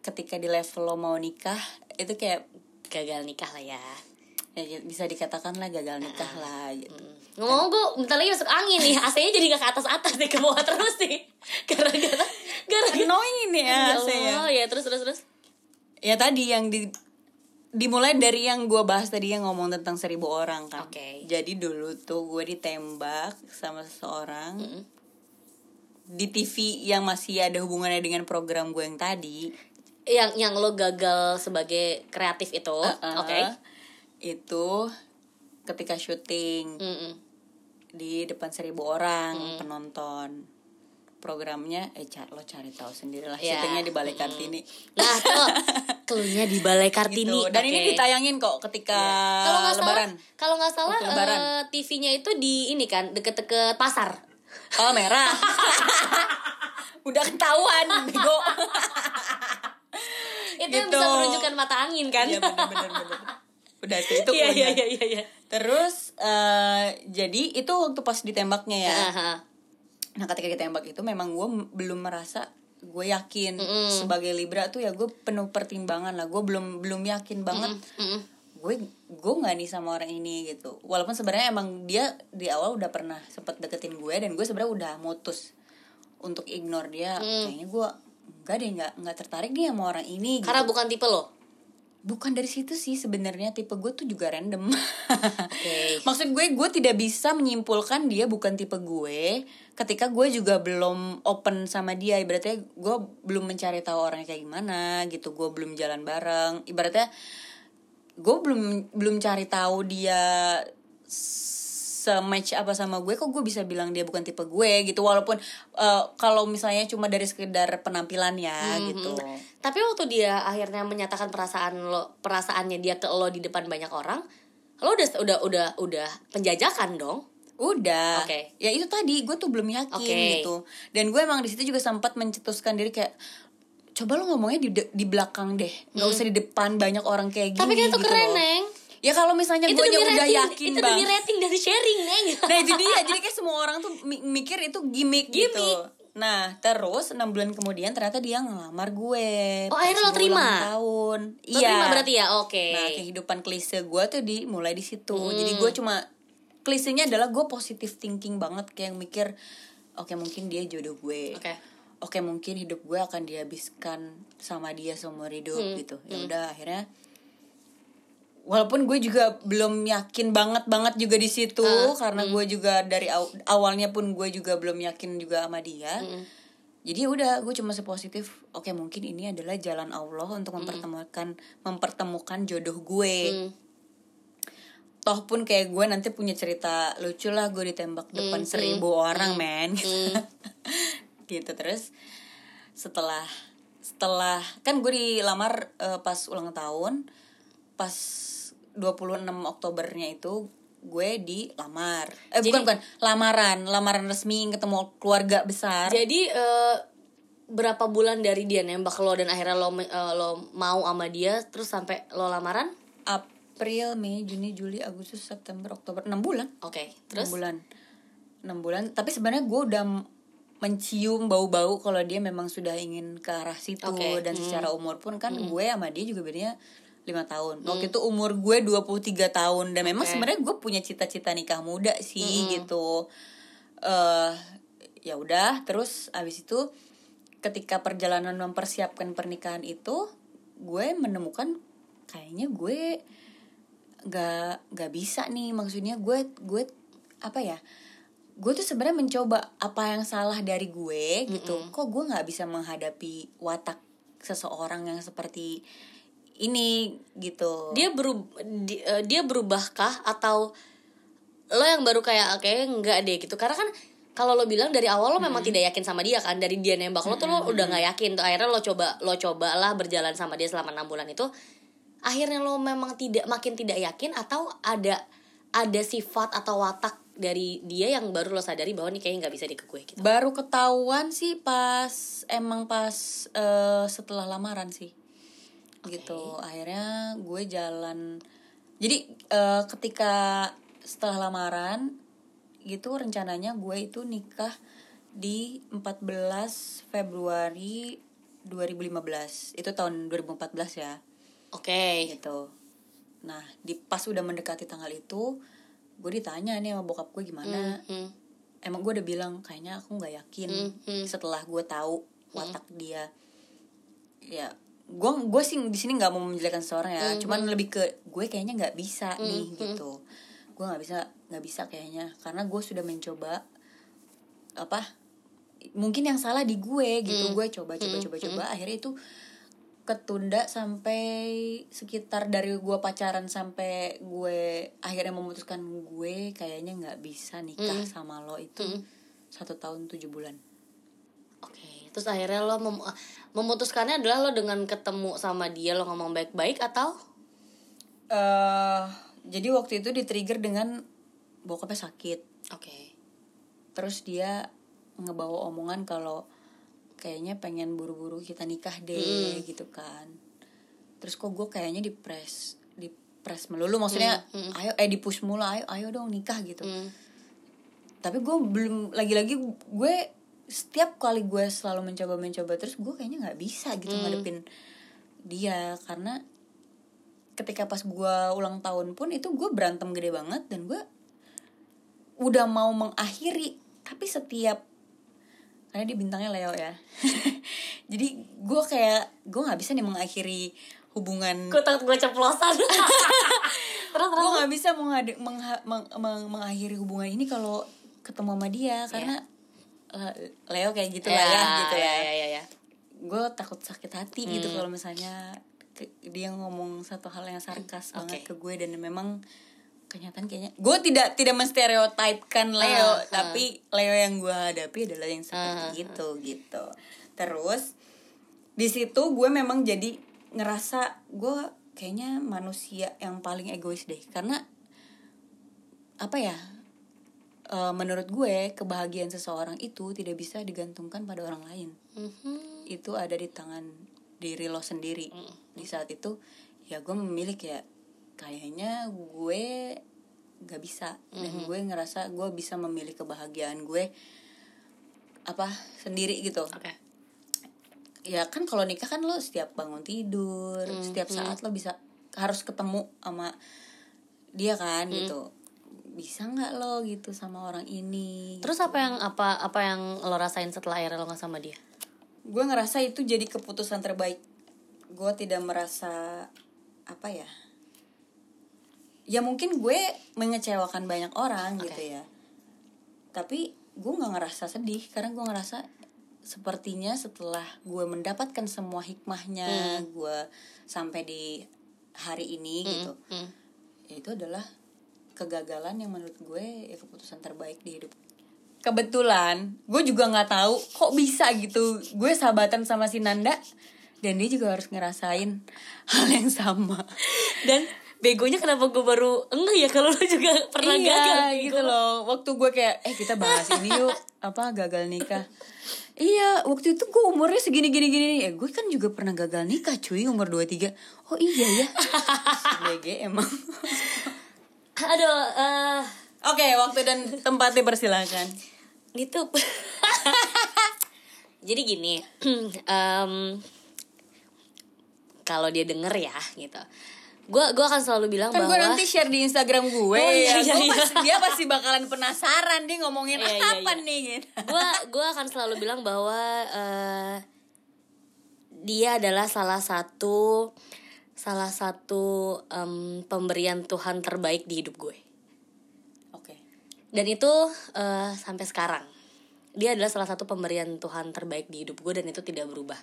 ketika di level lo mau nikah itu kayak
Gagal nikah lah ya.
ya bisa dikatakan lah gagal nikah lah gitu.
Ngomong gue bentar lagi masuk angin nih, [LAUGHS] AC-nya jadi gak ke atas-atas nih, ke bawah terus nih. [LAUGHS] Gara-gara gara-gara
Annoying ini ya,
Ya. Allah, ya terus terus terus.
Ya tadi yang di dimulai dari yang gue bahas tadi yang ngomong tentang seribu orang kan.
Oke.
Jadi dulu tuh gue ditembak sama seseorang. di TV yang masih ada hubungannya dengan program gue yang tadi
yang yang lo gagal sebagai kreatif itu
Uh-uh.
oke
itu ketika syuting
Mm-mm.
di depan seribu orang penonton programnya eh lo cari tahu sendiri lah
Ya.
syutingnya di Balai Kartini.
Nah tuh [LAUGHS] di balai kartini?
Gitu. Dan ini
Oke.
ditayangin kok ketika
kalau nggak salah
lebaran.
kalau nggak salah
lebaran.
eh, TV-nya itu di ini kan deket-deket pasar.
Oh merah. [LAUGHS] Udah ketahuan bego. [LAUGHS]
Itu yang
Gitu.
bisa menunjukkan mata angin kan?
Iya bener bener bener udah itu
iya iya
cluenya.
iya iya iya.
Terus eh, jadi itu waktu pas ditembaknya ya.
Aha.
Nah ketika ditembak itu memang gue belum merasa gue yakin
Mm-mm.
sebagai libra tuh ya gue penuh pertimbangan lah gue belum belum yakin banget
Mm-mm.
gue gue nggak nih sama orang ini gitu walaupun sebenarnya emang dia di awal udah pernah sempet deketin gue dan gue sebenarnya udah mutus untuk ignore dia kayaknya gue nggak deh nggak nggak tertarik nih sama orang ini gitu.
karena bukan tipe lo
bukan dari situ sih sebenarnya tipe gue tuh juga random.
Oke. [LAUGHS]
maksud gue gue tidak bisa menyimpulkan dia bukan tipe gue ketika gue juga belum open sama dia. Ibaratnya gue belum mencari tahu orangnya kayak gimana gitu gue belum jalan bareng. Ibaratnya gue belum belum cari tahu dia sematch apa sama gue kok gue bisa bilang dia bukan tipe gue gitu walaupun eh, kalau misalnya cuma dari sekedar penampilannya gitu
Tapi waktu dia akhirnya menyatakan perasaan lo, perasaannya dia ke lo di depan banyak orang, lo udah udah udah udah penjajakan dong.
Udah.
Oke.
Ya itu tadi gue tuh belum yakin
Oke.
gitu. Dan gue emang di situ juga sempat mencetuskan diri kayak coba lo ngomongnya di de- di belakang deh. nggak usah di depan banyak orang kayak gini
Hmm. Tapi kan itu
gitu
keren,
loh.
Neng.
Ya kalau misalnya gue
demi
udah yakin
itu demi
bang.
rating dari sharing, Neng.
Nah itu dia. Jadi kayak semua orang tuh mi- mikir itu gimmick, gitu.
Gimmick.
Nah terus enam bulan kemudian ternyata dia ngelamar gue.
Oh, akhirnya lo terima?
tahun.
Lo terima berarti ya? Oke.
Nah kehidupan klise gue tuh dimulai di situ. Jadi
Hmm.
gue cuma klisenya adalah gue positive thinking banget kayak mikir oke mungkin dia jodoh gue.
Oke.
Oke mungkin hidup gue akan dihabiskan sama dia seumur hidup
Hmm.
gitu. Ya udah akhirnya walaupun gue juga belum yakin banget banget juga di situ
Ah,
karena
hmm.
gue juga dari aw- awalnya pun gue juga belum yakin juga sama dia.
Hmm.
Jadi udah gue cuma sepositif oke mungkin ini adalah jalan Allah untuk mempertemukan mempertemukan jodoh gue.
Hmm.
Toh pun kayak gue nanti punya cerita lucu lah gue ditembak depan seribu orang men. [LAUGHS] gitu terus setelah setelah kan gue dilamar eh, pas ulang tahun pas 26 Oktobernya itu gue dilamar. Eh
Jadi-
bukan bukan lamaran, lamaran resmi ketemu keluarga besar.
Jadi eh, berapa bulan dari dia nembak lo dan akhirnya lo eh, lo mau sama dia terus sampai lo lamaran?
April, Mei, Juni, Juli, Agustus, September, Oktober, 6 bulan.
Oke.
Terus?
Terus
6 bulan. 6 bulan, tapi sebenarnya gue udah mencium bau-bau kalau dia memang sudah ingin ke arah situ
Oke,
dan
hmm.
secara umur pun kan gue sama dia juga bedanya lima tahun. Waktu itu umur gue 23 tahun. Dan memang
Oke.
sebenarnya gue punya cita-cita nikah muda sih gitu. eh ya udah, terus abis itu ketika perjalanan mempersiapkan pernikahan itu gue menemukan kayaknya gue nggak nggak bisa nih. Maksudnya gue gue apa ya? Gue tuh sebenarnya mencoba apa yang salah dari gue gitu. Kok gue nggak bisa menghadapi watak seseorang yang seperti ini gitu.
Dia berub di- eh, dia berubahkah atau lo yang baru kayak oke enggak deh gitu. Karena kan kalau lo bilang dari awal lo memang tidak yakin sama dia kan? Dari dia nembak lo tuh lo udah nggak yakin. Tuh akhirnya lo coba lo cobalah berjalan sama dia selama enam bulan itu. Akhirnya lo memang tidak makin tidak yakin atau ada ada sifat atau watak dari dia yang baru lo sadari bahwa nih kayaknya nggak bisa di ke gue gitu?
Baru ketahuan sih pas emang pas eh, setelah lamaran sih gitu. Akhirnya gue jalan. Jadi eh, ketika setelah lamaran gitu rencananya gue itu nikah di 14 Februari 2015 itu tahun 2014 ya.
Oke.
Gitu. Nah di pas udah mendekati tanggal itu gue ditanya nih sama bokap gue gimana.
Hmm,
emang gue udah bilang kayaknya aku nggak yakin
Hmm, hmm.
setelah gue tahu watak dia. Ya gue gue sih di sini nggak mau menjelekan seseorang ya.
Hmm,
cuman lebih ke gue kayaknya nggak bisa nih gitu. Gue nggak bisa nggak bisa kayaknya. Karena gue sudah mencoba apa mungkin yang salah di gue gitu.
Hmm.
gue coba coba coba coba. Akhirnya itu ketunda sampai sekitar dari gue pacaran sampai gue akhirnya memutuskan gue kayaknya nggak bisa nikah sama lo itu satu tahun tujuh bulan.
Oke, terus akhirnya lo mem- memutuskannya adalah lo dengan ketemu sama dia lo ngomong baik-baik atau?
Eh jadi waktu itu di trigger dengan bokapnya sakit.
Oke.
terus dia ngebawa omongan kalau kayaknya pengen buru-buru kita nikah deh gitu kan. Terus kok gue kayaknya dipres dipres melulu. Maksudnya ayo eh dipush mulu ayo ayo dong nikah gitu.
Hmm.
tapi gue belum lagi-lagi gue setiap kali gue selalu mencoba mencoba terus gue kayaknya nggak bisa gitu ngadepin dia. Karena ketika pas gue ulang tahun pun itu gue berantem gede banget dan gue udah mau mengakhiri. Tapi setiap karena dia bintangnya Leo ya. [LAUGHS] Jadi gue kayak gue nggak bisa nih mengakhiri hubungan.
Gue takut gue ceplosan. terus [LAUGHS] terus.
gue nggak bisa meng- meng- mengakhiri hubungan ini kalau ketemu sama dia. Karena eh, Leo kayak gitu lah ya gitu ya,
ya, ya, ya.
gue takut sakit hati gitu kalau misalnya ke- dia ngomong satu hal yang sarkas banget
Oke.
ke gue dan memang kenyataan kayaknya gue tidak tidak menstereotipkan Leo
Ah,
tapi Leo yang gue hadapi adalah yang seperti itu gitu terus di situ gue memang jadi ngerasa gue kayaknya manusia yang paling egois deh karena apa ya eh, menurut gue kebahagiaan seseorang itu tidak bisa digantungkan pada orang lain.
Mhm.
itu ada di tangan diri lo sendiri. Di saat itu ya gue memilih kayak kayaknya gue gak bisa. Dan gue ngerasa gue bisa memilih kebahagiaan gue apa sendiri gitu.
Oke.
ya kan kalau nikah kan lo setiap bangun tidur setiap saat lo bisa harus ketemu sama dia kan gitu bisa nggak lo gitu sama orang ini
Terus apa yang apa apa yang lo rasain setelah akhirnya lo nggak sama dia?
gue ngerasa itu jadi keputusan terbaik. Gue tidak merasa apa ya ya mungkin gue mengecewakan banyak orang gitu ya. Tapi gue nggak ngerasa sedih karena gue ngerasa sepertinya setelah gue mendapatkan semua hikmahnya gue sampai di hari ini gitu
Hmm.
ya itu adalah kegagalan yang menurut gue ya keputusan terbaik di hidup. Kebetulan gue juga nggak tahu kok bisa gitu. Gue sahabatan sama si Nanda dan dia juga harus ngerasain hal yang sama. [LAUGHS]
Dan begonya kenapa gue baru enggak ya kalau lo juga pernah
iya
gagal
gitu loh. Waktu gue kayak eh kita bahas ini yuk. Apa gagal nikah? Iya waktu itu gue umurnya segini gini gini eh gue kan juga pernah gagal nikah cuy umur 23 oh iya ya. [LAUGHS] BG emang
Aduh, eh
oke waktu dan tempatnya persilakan
gitu. [LAUGHS] Jadi gini, [CLEARS THROAT] em, kalau dia denger ya gitu, gue gua akan selalu bilang
kan
bahwa
gue nanti share di Instagram gue
Oh, iya,
ya
iya, iya.
pasti- dia pasti bakalan penasaran dia ngomongin
Iya, iya,
apa
iya.
nih gitu.
gue gua akan selalu bilang bahwa eh, dia adalah salah satu salah satu em, pemberian Tuhan terbaik di hidup gue.
Oke.
Dan itu eh, sampai sekarang. Dia adalah salah satu pemberian Tuhan terbaik di hidup gue dan itu tidak berubah.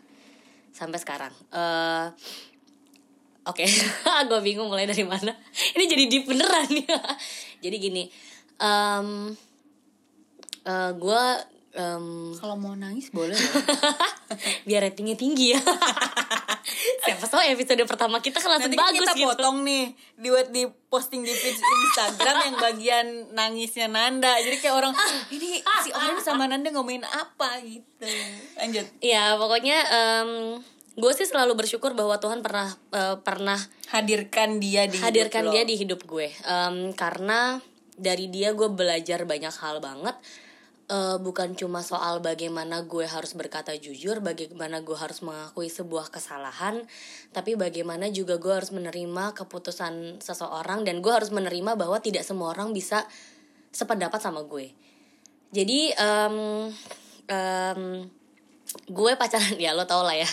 Sampai sekarang. Eh oke. [LAUGHS] Gue bingung mulai dari mana. Ini jadi deep beneran ya. Jadi gini em eh, gue em,
kalau mau nangis boleh loh. [LAUGHS]
Biar ratingnya tinggi ya. [LAUGHS] Siapa tahu episode pertama kita kan langsung
nanti kan
bagus
kita
gitu.
potong nih di di posting di feed Instagram yang bagian nangisnya Nanda. Jadi kayak orang ini si orang sama Nanda ngomongin apa gitu. Lanjut.
Ya pokoknya gue sih selalu bersyukur bahwa Tuhan pernah eh, pernah
hadirkan dia di hidup
hadirkan
lo.
dia di hidup gue. Em, karena dari dia gue belajar banyak hal banget Eh, bukan cuma soal bagaimana gue harus berkata jujur bagaimana gue harus mengakui sebuah kesalahan tapi bagaimana juga gue harus menerima keputusan seseorang dan gue harus menerima bahwa tidak semua orang bisa sependapat sama gue. Jadi em, em, gue pacaran [LAUGHS] ya lo tau lah ya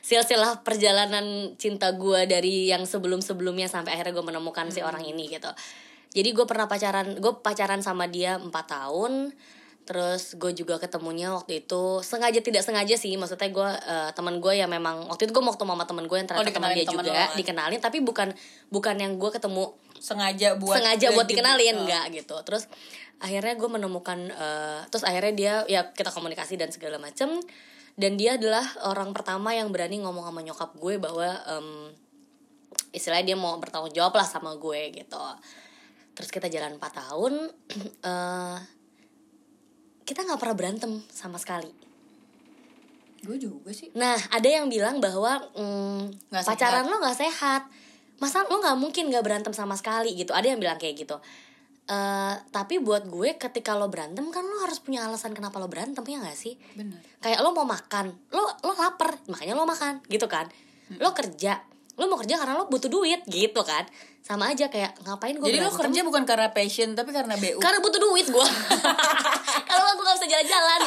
silsilah perjalanan cinta gue dari yang sebelum sebelumnya sampai akhirnya gue menemukan si orang ini gitu. Jadi gue pernah pacaran gue pacaran sama dia empat tahun terus gue juga ketemunya waktu itu sengaja tidak sengaja sih maksudnya gue uh, teman gue ya memang waktu itu gue mau ketemu sama teman gue yang ternyata teman
dikenalin
dia
temen
juga
lo kan?
dikenalin tapi bukan bukan yang gue ketemu
sengaja buat
sengaja buat
di-
dikenalin
oh.
enggak gitu terus akhirnya gue menemukan eh, terus akhirnya dia ya kita komunikasi dan segala macem dan dia adalah orang pertama yang berani ngomong sama nyokap gue bahwa em, istilahnya dia mau bertanggung jawab lah sama gue gitu terus kita jalan 4 tahun [CLEARS THROAT] eh kita nggak pernah berantem sama sekali
gue juga sih
Nah, ada yang bilang bahwa mm,
Nggak
pacaran
sehat.
lo nggak sehat. Masa lo nggak mungkin nggak berantem sama sekali gitu. Ada yang bilang kayak gitu. Eh, tapi buat gue ketika lo berantem kan lo harus punya alasan kenapa lo berantem ya nggak sih?
bener
Kayak lo mau makan, lo lo lapar, makanya lo makan gitu kan. Lo kerja, lo mau kerja karena lo butuh duit gitu kan. Sama aja kayak ngapain gue
jadi lo kerja bukan karena passion tapi karena bu
Karena butuh duit gue [LAUGHS] Kalau gue gak bisa jalan-jalan.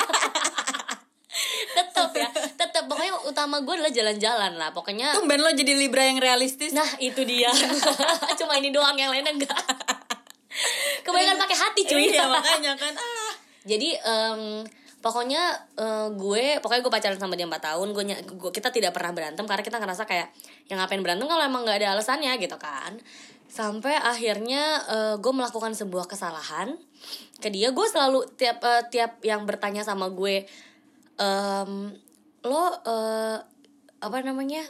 Tetep ya Tetep. Pokoknya utama gue adalah jalan-jalan lah. Pokoknya
tumben lo jadi libra yang realistis.
Nah itu dia. [LAUGHS] Cuma ini doang yang lainnya enggak Kebanyakan pakai hati cuy.
Iya makanya kan. Ah.
Jadi em, pokoknya eh, gue pokoknya gue pacaran sama dia 4 tahun gue, gue- kita tidak pernah berantem karena kita ngerasa kayak yang ngapain berantem kalau emang nggak ada alasannya gitu kan. Sampai akhirnya eh, gue melakukan sebuah kesalahan ke dia. Gue selalu tiap eh, tiap yang bertanya sama gue em, lo eh, apa namanya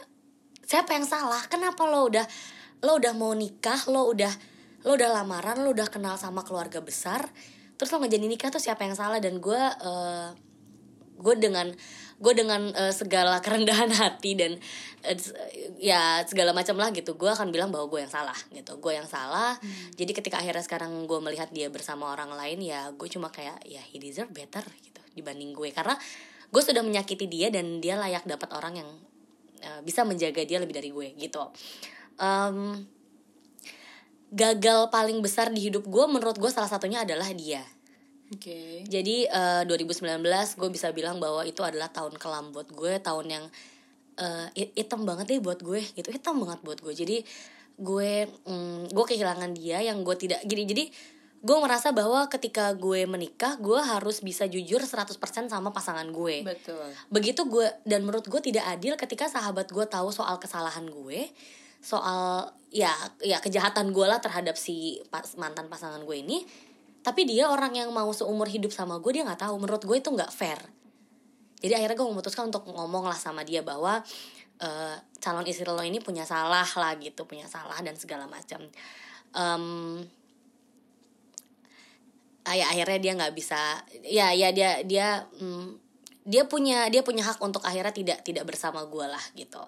siapa yang salah? Kenapa lo udah lo udah mau nikah? Lo udah lo udah lamaran? Lo udah kenal sama keluarga besar terus lo nggak jadi nikah tuh siapa yang salah? Dan gue eh, gue dengan gue dengan eh, segala [LAUGHS] kerendahan hati dan s- ya segala macam lah gitu gue akan bilang bahwa gue yang salah gitu. Gue yang salah. Jadi ketika akhirnya sekarang gue melihat dia bersama orang lain ya gue cuma kayak ya he deserve better gitu dibanding gue. Karena gue sudah menyakiti dia dan dia layak dapat orang yang eh, bisa menjaga dia lebih dari gue gitu. Em, gagal paling besar di hidup gue menurut gue salah satunya adalah dia
oke
jadi eh, 2019 gue bisa bilang bahwa itu adalah tahun kelam buat gue, tahun yang hi- hitam banget deh buat gue gitu, hitam banget buat gue. Jadi gue mm, gue kehilangan dia yang gue tidak gini. Jadi gue merasa bahwa ketika gue menikah, gue harus bisa jujur 100% sama pasangan gue.
betul
Begitu gue dan menurut gue tidak adil ketika sahabat gue tahu soal kesalahan gue, soal ya ya kejahatan gue lah terhadap si pas, mantan pasangan gue ini. Tapi dia orang yang mau seumur hidup sama gue dia nggak tahu. Menurut gue itu nggak fair. Jadi akhirnya gue memutuskan untuk ngomong lah sama dia bahwa eh, calon istri lo ini punya salah lah gitu, punya salah dan segala macam. Ah, ya akhirnya dia nggak bisa ya ya dia dia mm, dia punya dia punya hak untuk akhirnya tidak tidak bersama gue lah gitu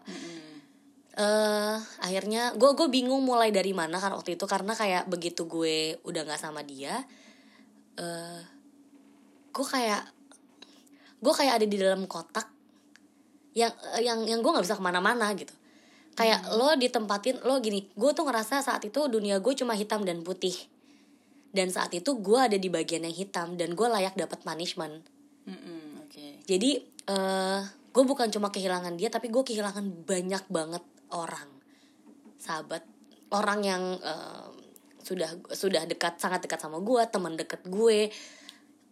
eh akhirnya gue gue bingung mulai dari mana kan waktu itu karena kayak begitu gue udah nggak sama dia eh gue kayak gue kayak ada di dalam kotak yang yang yang gue nggak bisa ke mana-mana gitu. Kayak lo ditempatin lo gini gue tuh ngerasa saat itu dunia gue cuma hitam dan putih. Dan saat itu gue ada di bagian yang hitam dan gue layak dapat punishment.
Mm-mm, oke.
Jadi eh gue bukan cuma kehilangan dia tapi gue kehilangan banyak banget orang sahabat orang yang eh, sudah sudah dekat sangat dekat sama gue teman dekat gue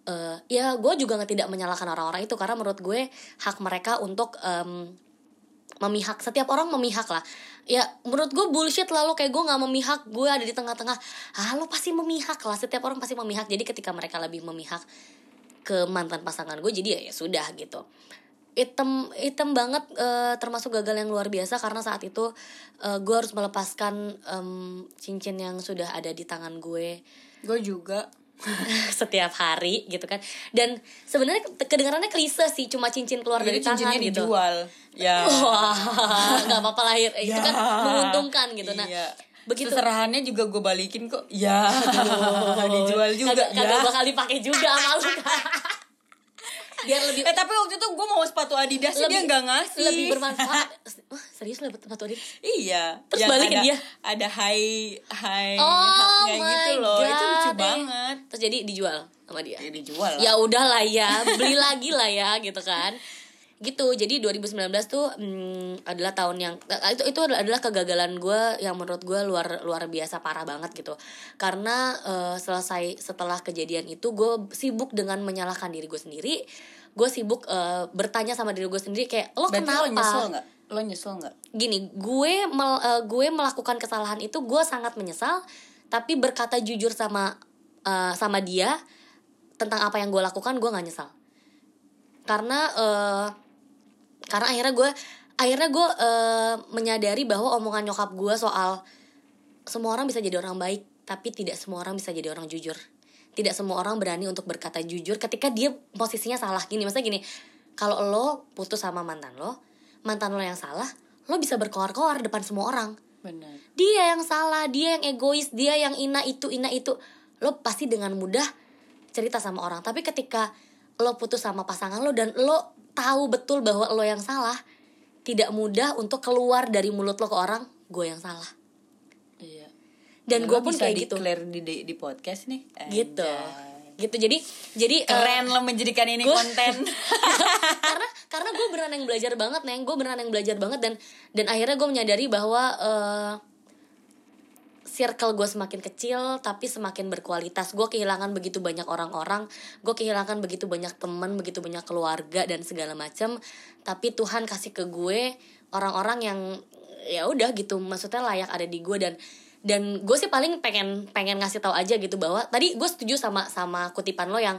eh ya gue juga nggak tidak menyalahkan orang-orang itu karena menurut gue hak mereka untuk em, memihak. Setiap orang memihak lah. Ya menurut gue bullshit lalu kayak gue nggak memihak gue ada di tengah-tengah. Ah lo pasti memihak lah setiap orang pasti memihak. Jadi ketika mereka lebih memihak ke mantan pasangan gue jadi ya, ya sudah gitu item item banget eh, termasuk gagal yang luar biasa karena saat itu eh, gue harus melepaskan em, cincin yang sudah ada di tangan gue.
Gue juga. [LAUGHS]
Setiap hari gitu kan. Dan sebenarnya kedengarannya klise sih cuma cincin keluar dari
jadi
tangan
cincinnya
gitu.
dijual. Ya. [LAUGHS]
Wah nggak apa-apa lahir itu kan
Ya.
menguntungkan gitu. Nah
Iya.
begitu
Seserahannya juga gue balikin kok. Ya. [LAUGHS] Dijual juga
kagak, kagak
ya.
bakal dipakai juga sama lu biar lebih
eh tapi waktu itu gue mau sepatu Adidas sih dia nggak ngasih.
lebih bermanfaat. Wah, serius dapet sepatu Adidas?
Iya.
Terus balikin
ada,
dia?
ada high high
Oh my
gitu loh. Itu lucu
God, eh.
banget.
Terus jadi dijual sama dia?
Ya, dijual lah.
Ya udahlah ya beli lagi lah ya gitu kan gitu. Jadi 2019 tuh hmm, adalah tahun yang eh, itu itu adalah kegagalan gue yang menurut gue luar luar biasa parah banget gitu. Karena uh, selesai setelah kejadian itu gue sibuk dengan menyalahkan diri gue sendiri. Gue sibuk uh, bertanya sama diri gue sendiri kayak lo
Berarti
kenapa?
lo nyesel nggak? Lo nyesel nggak?
Gini gue mel, uh, gue melakukan kesalahan itu gue sangat menyesal. Tapi berkata jujur sama uh, sama dia tentang apa yang gue lakukan gue nggak nyesal. Karena uh, karena akhirnya gue akhirnya gue uh, menyadari bahwa omongan nyokap gue soal semua orang bisa jadi orang baik tapi tidak semua orang bisa jadi orang jujur. Tidak semua orang berani untuk berkata jujur ketika dia posisinya salah. Gini maksudnya gini kalau lo putus sama mantan lo mantan lo yang salah lo bisa berkoar-koar depan semua orang.
Benar.
Dia yang salah dia yang egois dia yang ina itu ina itu. Lo pasti dengan mudah cerita sama orang. Tapi ketika lo putus sama pasangan lo dan lo tahu betul bahwa lo yang salah. Tidak mudah untuk keluar dari mulut lo ke orang gue yang salah.
Iya.
Dan gue pun kayak gitu.
di, di di podcast nih?
Gitu.
Anjay.
gitu. Jadi jadi eh,
keren lo menjadikan ini
gua-
konten. [LAUGHS]
Karena karena gue beneran yang belajar banget neng. Gue beneran yang belajar banget dan dan akhirnya gue menyadari bahwa eh, circle gue semakin kecil tapi semakin berkualitas. Gue kehilangan begitu banyak orang-orang gue kehilangan begitu banyak teman begitu banyak keluarga dan segala macam tapi Tuhan kasih ke gue orang-orang yang ya udah gitu maksudnya layak ada di gue dan dan gue sih paling pengen pengen ngasih tahu aja gitu bahwa tadi gue setuju sama sama kutipan lo yang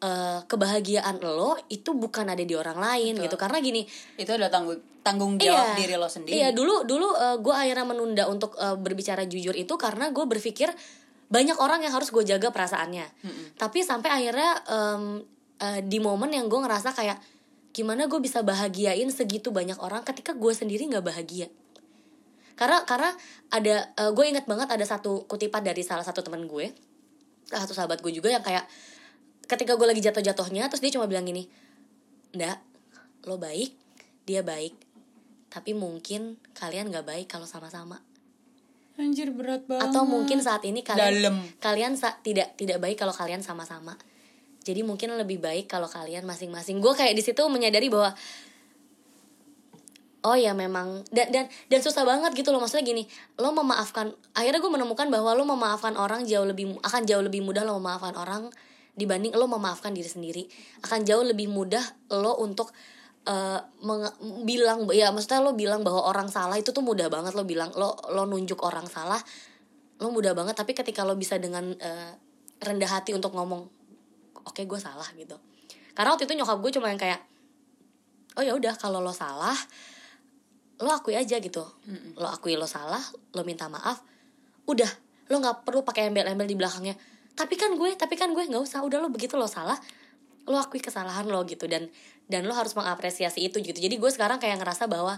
eh, kebahagiaan lo itu bukan ada di orang lain
Betul.
gitu karena gini
itu adalah tanggung tanggung jawab diri lo sendiri
Iya dulu dulu gue akhirnya menunda untuk eh, berbicara jujur itu karena gue berpikir banyak orang yang harus gue jaga perasaannya. Tapi sampai akhirnya em, eh, di momen yang gue ngerasa kayak gimana gue bisa bahagiain segitu banyak orang ketika gue sendiri nggak bahagia. Karena karena ada gue inget banget ada satu kutipan dari salah satu teman gue, salah satu sahabat gue juga yang kayak ketika gue lagi jatuh-jatuhnya terus dia cuma bilang gini, ndak lo baik, dia baik, tapi mungkin kalian nggak baik kalau sama-sama.
Anjir berat banget.
atau mungkin saat ini kalian
Dalem.
kalian sa- tidak tidak baik kalau kalian sama-sama. Jadi mungkin lebih baik kalau kalian masing-masing. Gue kayak di situ menyadari bahwa oh ya memang. Dan dan dan susah banget gitu loh. Maksudnya gini lo memaafkan akhirnya gue menemukan bahwa lo memaafkan orang jauh lebih akan jauh lebih mudah lo memaafkan orang dibanding lo memaafkan diri sendiri. Akan jauh lebih mudah lo untuk menge- bilang ya maksudnya lo bilang bahwa orang salah itu tuh mudah banget lo bilang lo lo nunjuk orang salah lo mudah banget. Tapi ketika lo bisa dengan eh, rendah hati untuk ngomong oke gue salah gitu. Karena waktu itu nyokap gue cuma yang kayak oh ya udah kalau lo salah lo akui aja gitu. Lo akui lo salah lo minta maaf udah lo nggak perlu pakai embel-embel di belakangnya tapi kan gue tapi kan gue nggak usah. Udah lo begitu lo salah lo akui kesalahan lo gitu. Dan dan lo harus mengapresiasi itu gitu. Jadi gue sekarang kayak ngerasa bahwa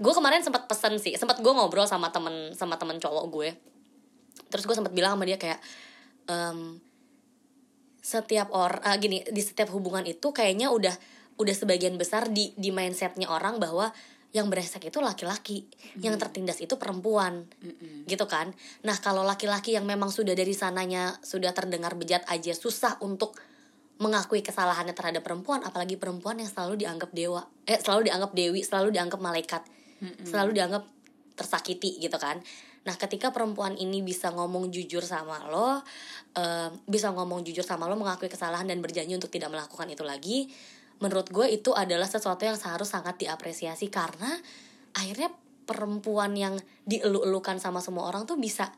gue kemarin sempat pesen sih. Sempat gue ngobrol sama temen sama temen cowok gue. Terus gue sempat bilang sama dia kayak em, setiap orang gini di setiap hubungan itu kayaknya udah udah sebagian besar di di mindsetnya orang bahwa yang beresek itu laki-laki yang tertindas itu perempuan. Gitu kan? Nah kalau laki-laki yang memang sudah dari sananya sudah terdengar bejat aja susah untuk mengakui kesalahannya terhadap perempuan apalagi perempuan yang selalu dianggap dewa eh selalu dianggap dewi selalu dianggap malaikat selalu dianggap tersakiti gitu kan? Nah ketika perempuan ini bisa ngomong jujur sama lo eh, bisa ngomong jujur sama lo mengakui kesalahan dan berjanji untuk tidak melakukan itu lagi menurut gue itu adalah sesuatu yang seharus sangat diapresiasi karena akhirnya perempuan yang dielu-elukan sama semua orang tuh bisa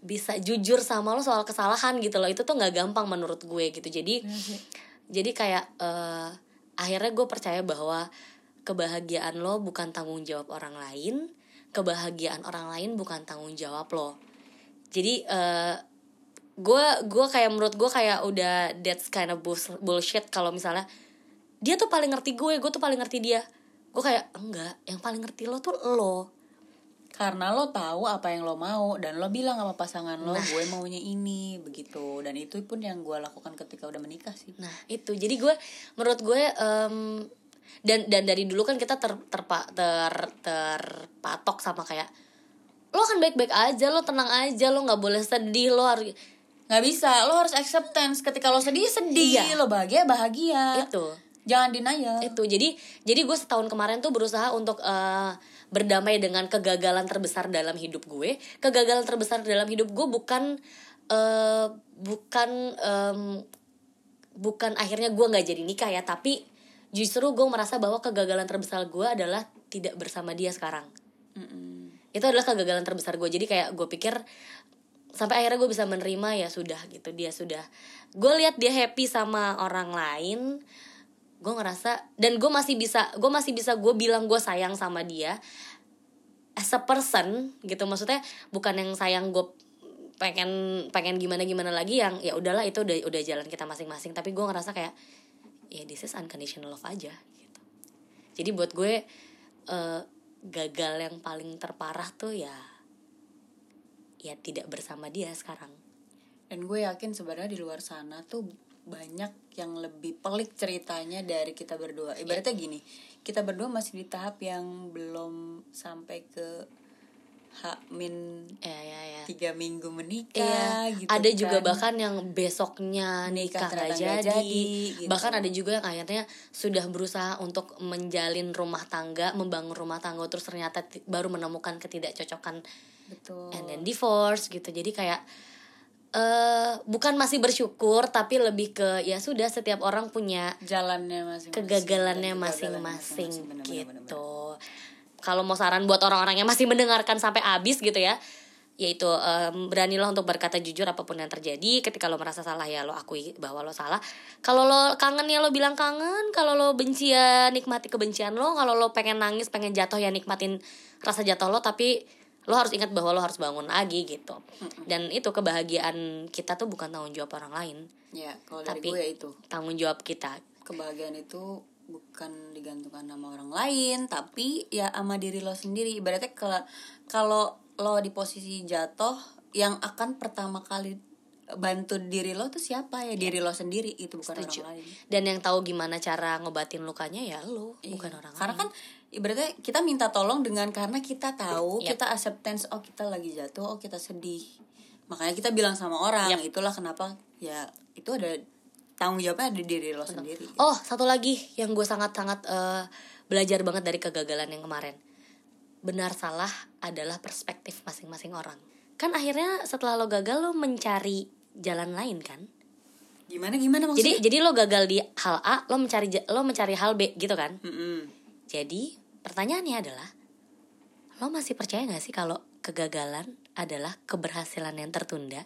bisa jujur sama lo soal kesalahan gitu loh. Itu tuh nggak gampang menurut gue gitu. Jadi jadi kayak eh, akhirnya gue percaya bahwa kebahagiaan lo bukan tanggung jawab orang lain kebahagiaan orang lain bukan tanggung jawab lo. Jadi eh, gue gue kayak menurut gue kayak udah that's kind of bullsh- bullshit kalau misalnya dia tuh paling ngerti gue gue tuh paling ngerti dia. Gue kayak enggak yang paling ngerti lo tuh lo.
Karena lo tahu apa yang lo mau dan lo bilang sama pasangan lo
Nah.
gue maunya ini begitu. Dan itu pun yang gue lakukan ketika udah menikah sih.
Nah itu. Jadi gue menurut gue em, dan dan dari dulu kan kita ter, terpa, ter terpatok sama kayak lo kan baik-baik aja lo tenang aja lo nggak boleh sedih lo harus
nggak bisa lo harus acceptance. Ketika lo sedih sedih.
Iya.
lo bahagia bahagia.
Itu
jangan denial.
Itu jadi jadi gue setahun kemarin tuh berusaha untuk eh, berdamai dengan kegagalan terbesar dalam hidup gue. Kegagalan terbesar dalam hidup gue bukan eh, bukan em, bukan akhirnya gue nggak jadi nikah ya tapi justru gue merasa bahwa kegagalan terbesar gue adalah tidak bersama dia sekarang. Itu adalah kegagalan terbesar gue jadi kayak gue pikir sampai akhirnya gue bisa menerima ya sudah gitu dia sudah. Gue lihat dia happy sama orang lain gue ngerasa dan gue masih bisa gue masih bisa gue bilang gue sayang sama dia as a person gitu. Maksudnya bukan yang sayang gue pengen pengen gimana gimana lagi yang ya udahlah itu udah udah jalan kita masing-masing. Tapi gue ngerasa kayak ya this is unconditional love aja gitu. Jadi buat gue eh, gagal yang paling terparah tuh ya ya tidak bersama dia sekarang.
Dan gue yakin sebenarnya di luar sana tuh banyak yang lebih pelik ceritanya dari kita berdua. Ibaratnya gini kita berdua masih di tahap yang belum sampai ke H min
ya ya ya
tiga minggu menikah
Iya,
gitu
ada juga
kan.
bahkan yang besoknya nikah
Nikah
nggak jadi,
jadi, gitu.
bahkan ada juga yang akhirnya sudah berusaha untuk menjalin rumah tangga, membangun rumah tangga, terus ternyata baru menemukan ketidakcocokan
betul.
and then divorce gitu, jadi kayak eh bukan masih bersyukur tapi lebih ke ya sudah setiap orang punya
jalannya masing-masing
kegagalannya masing-masing gitu. Kalau mau saran buat orang-orang yang masih mendengarkan sampai habis gitu ya, yaitu em, beranilah untuk berkata jujur apa pun yang terjadi. Ketika lo merasa salah ya lo akui bahwa lo salah. Kalau lo kangen ya lo bilang kangen. Kalau lo benci ya nikmati kebencian lo. Kalau lo pengen nangis, pengen jatuh ya nikmatin rasa jatuh lo. Tapi lo harus ingat bahwa lo harus bangun lagi gitu. Dan itu kebahagiaan kita tuh bukan tanggung jawab orang lain,
ya kalau dari
Tapi-
gue ya itu
tanggung jawab kita.
kebahagiaan itu bukan digantungkan sama orang lain tapi ya sama diri lo sendiri ibaratnya kalau kalau lo di posisi jatuh yang akan pertama kali bantu diri lo tuh siapa ya diri lo sendiri itu bukan
Setuju.
orang lain
Dan yang tahu gimana cara ngobatin lukanya ya lo, bukan orang
karena
lain.
kan ibaratnya kita minta tolong dengan karena kita tahu
Yap.
kita acceptance oh kita lagi jatuh oh kita sedih makanya kita bilang sama orang
Yap.
itulah kenapa ya itu ada tanggung jawabnya ada di diri lo sendiri
Oh, satu lagi yang gue sangat-sangat eh, belajar banget dari kegagalan yang kemarin. Benar salah adalah perspektif masing-masing orang. Kan akhirnya setelah lo gagal lo mencari jalan lain kan?
gimana gimana maksudnya
Jadi jadi lo gagal di hal A, lo mencari lo mencari hal B gitu kan?
Mm-mm.
Jadi pertanyaannya adalah lo masih percaya gak sih kalau kegagalan adalah keberhasilan yang tertunda?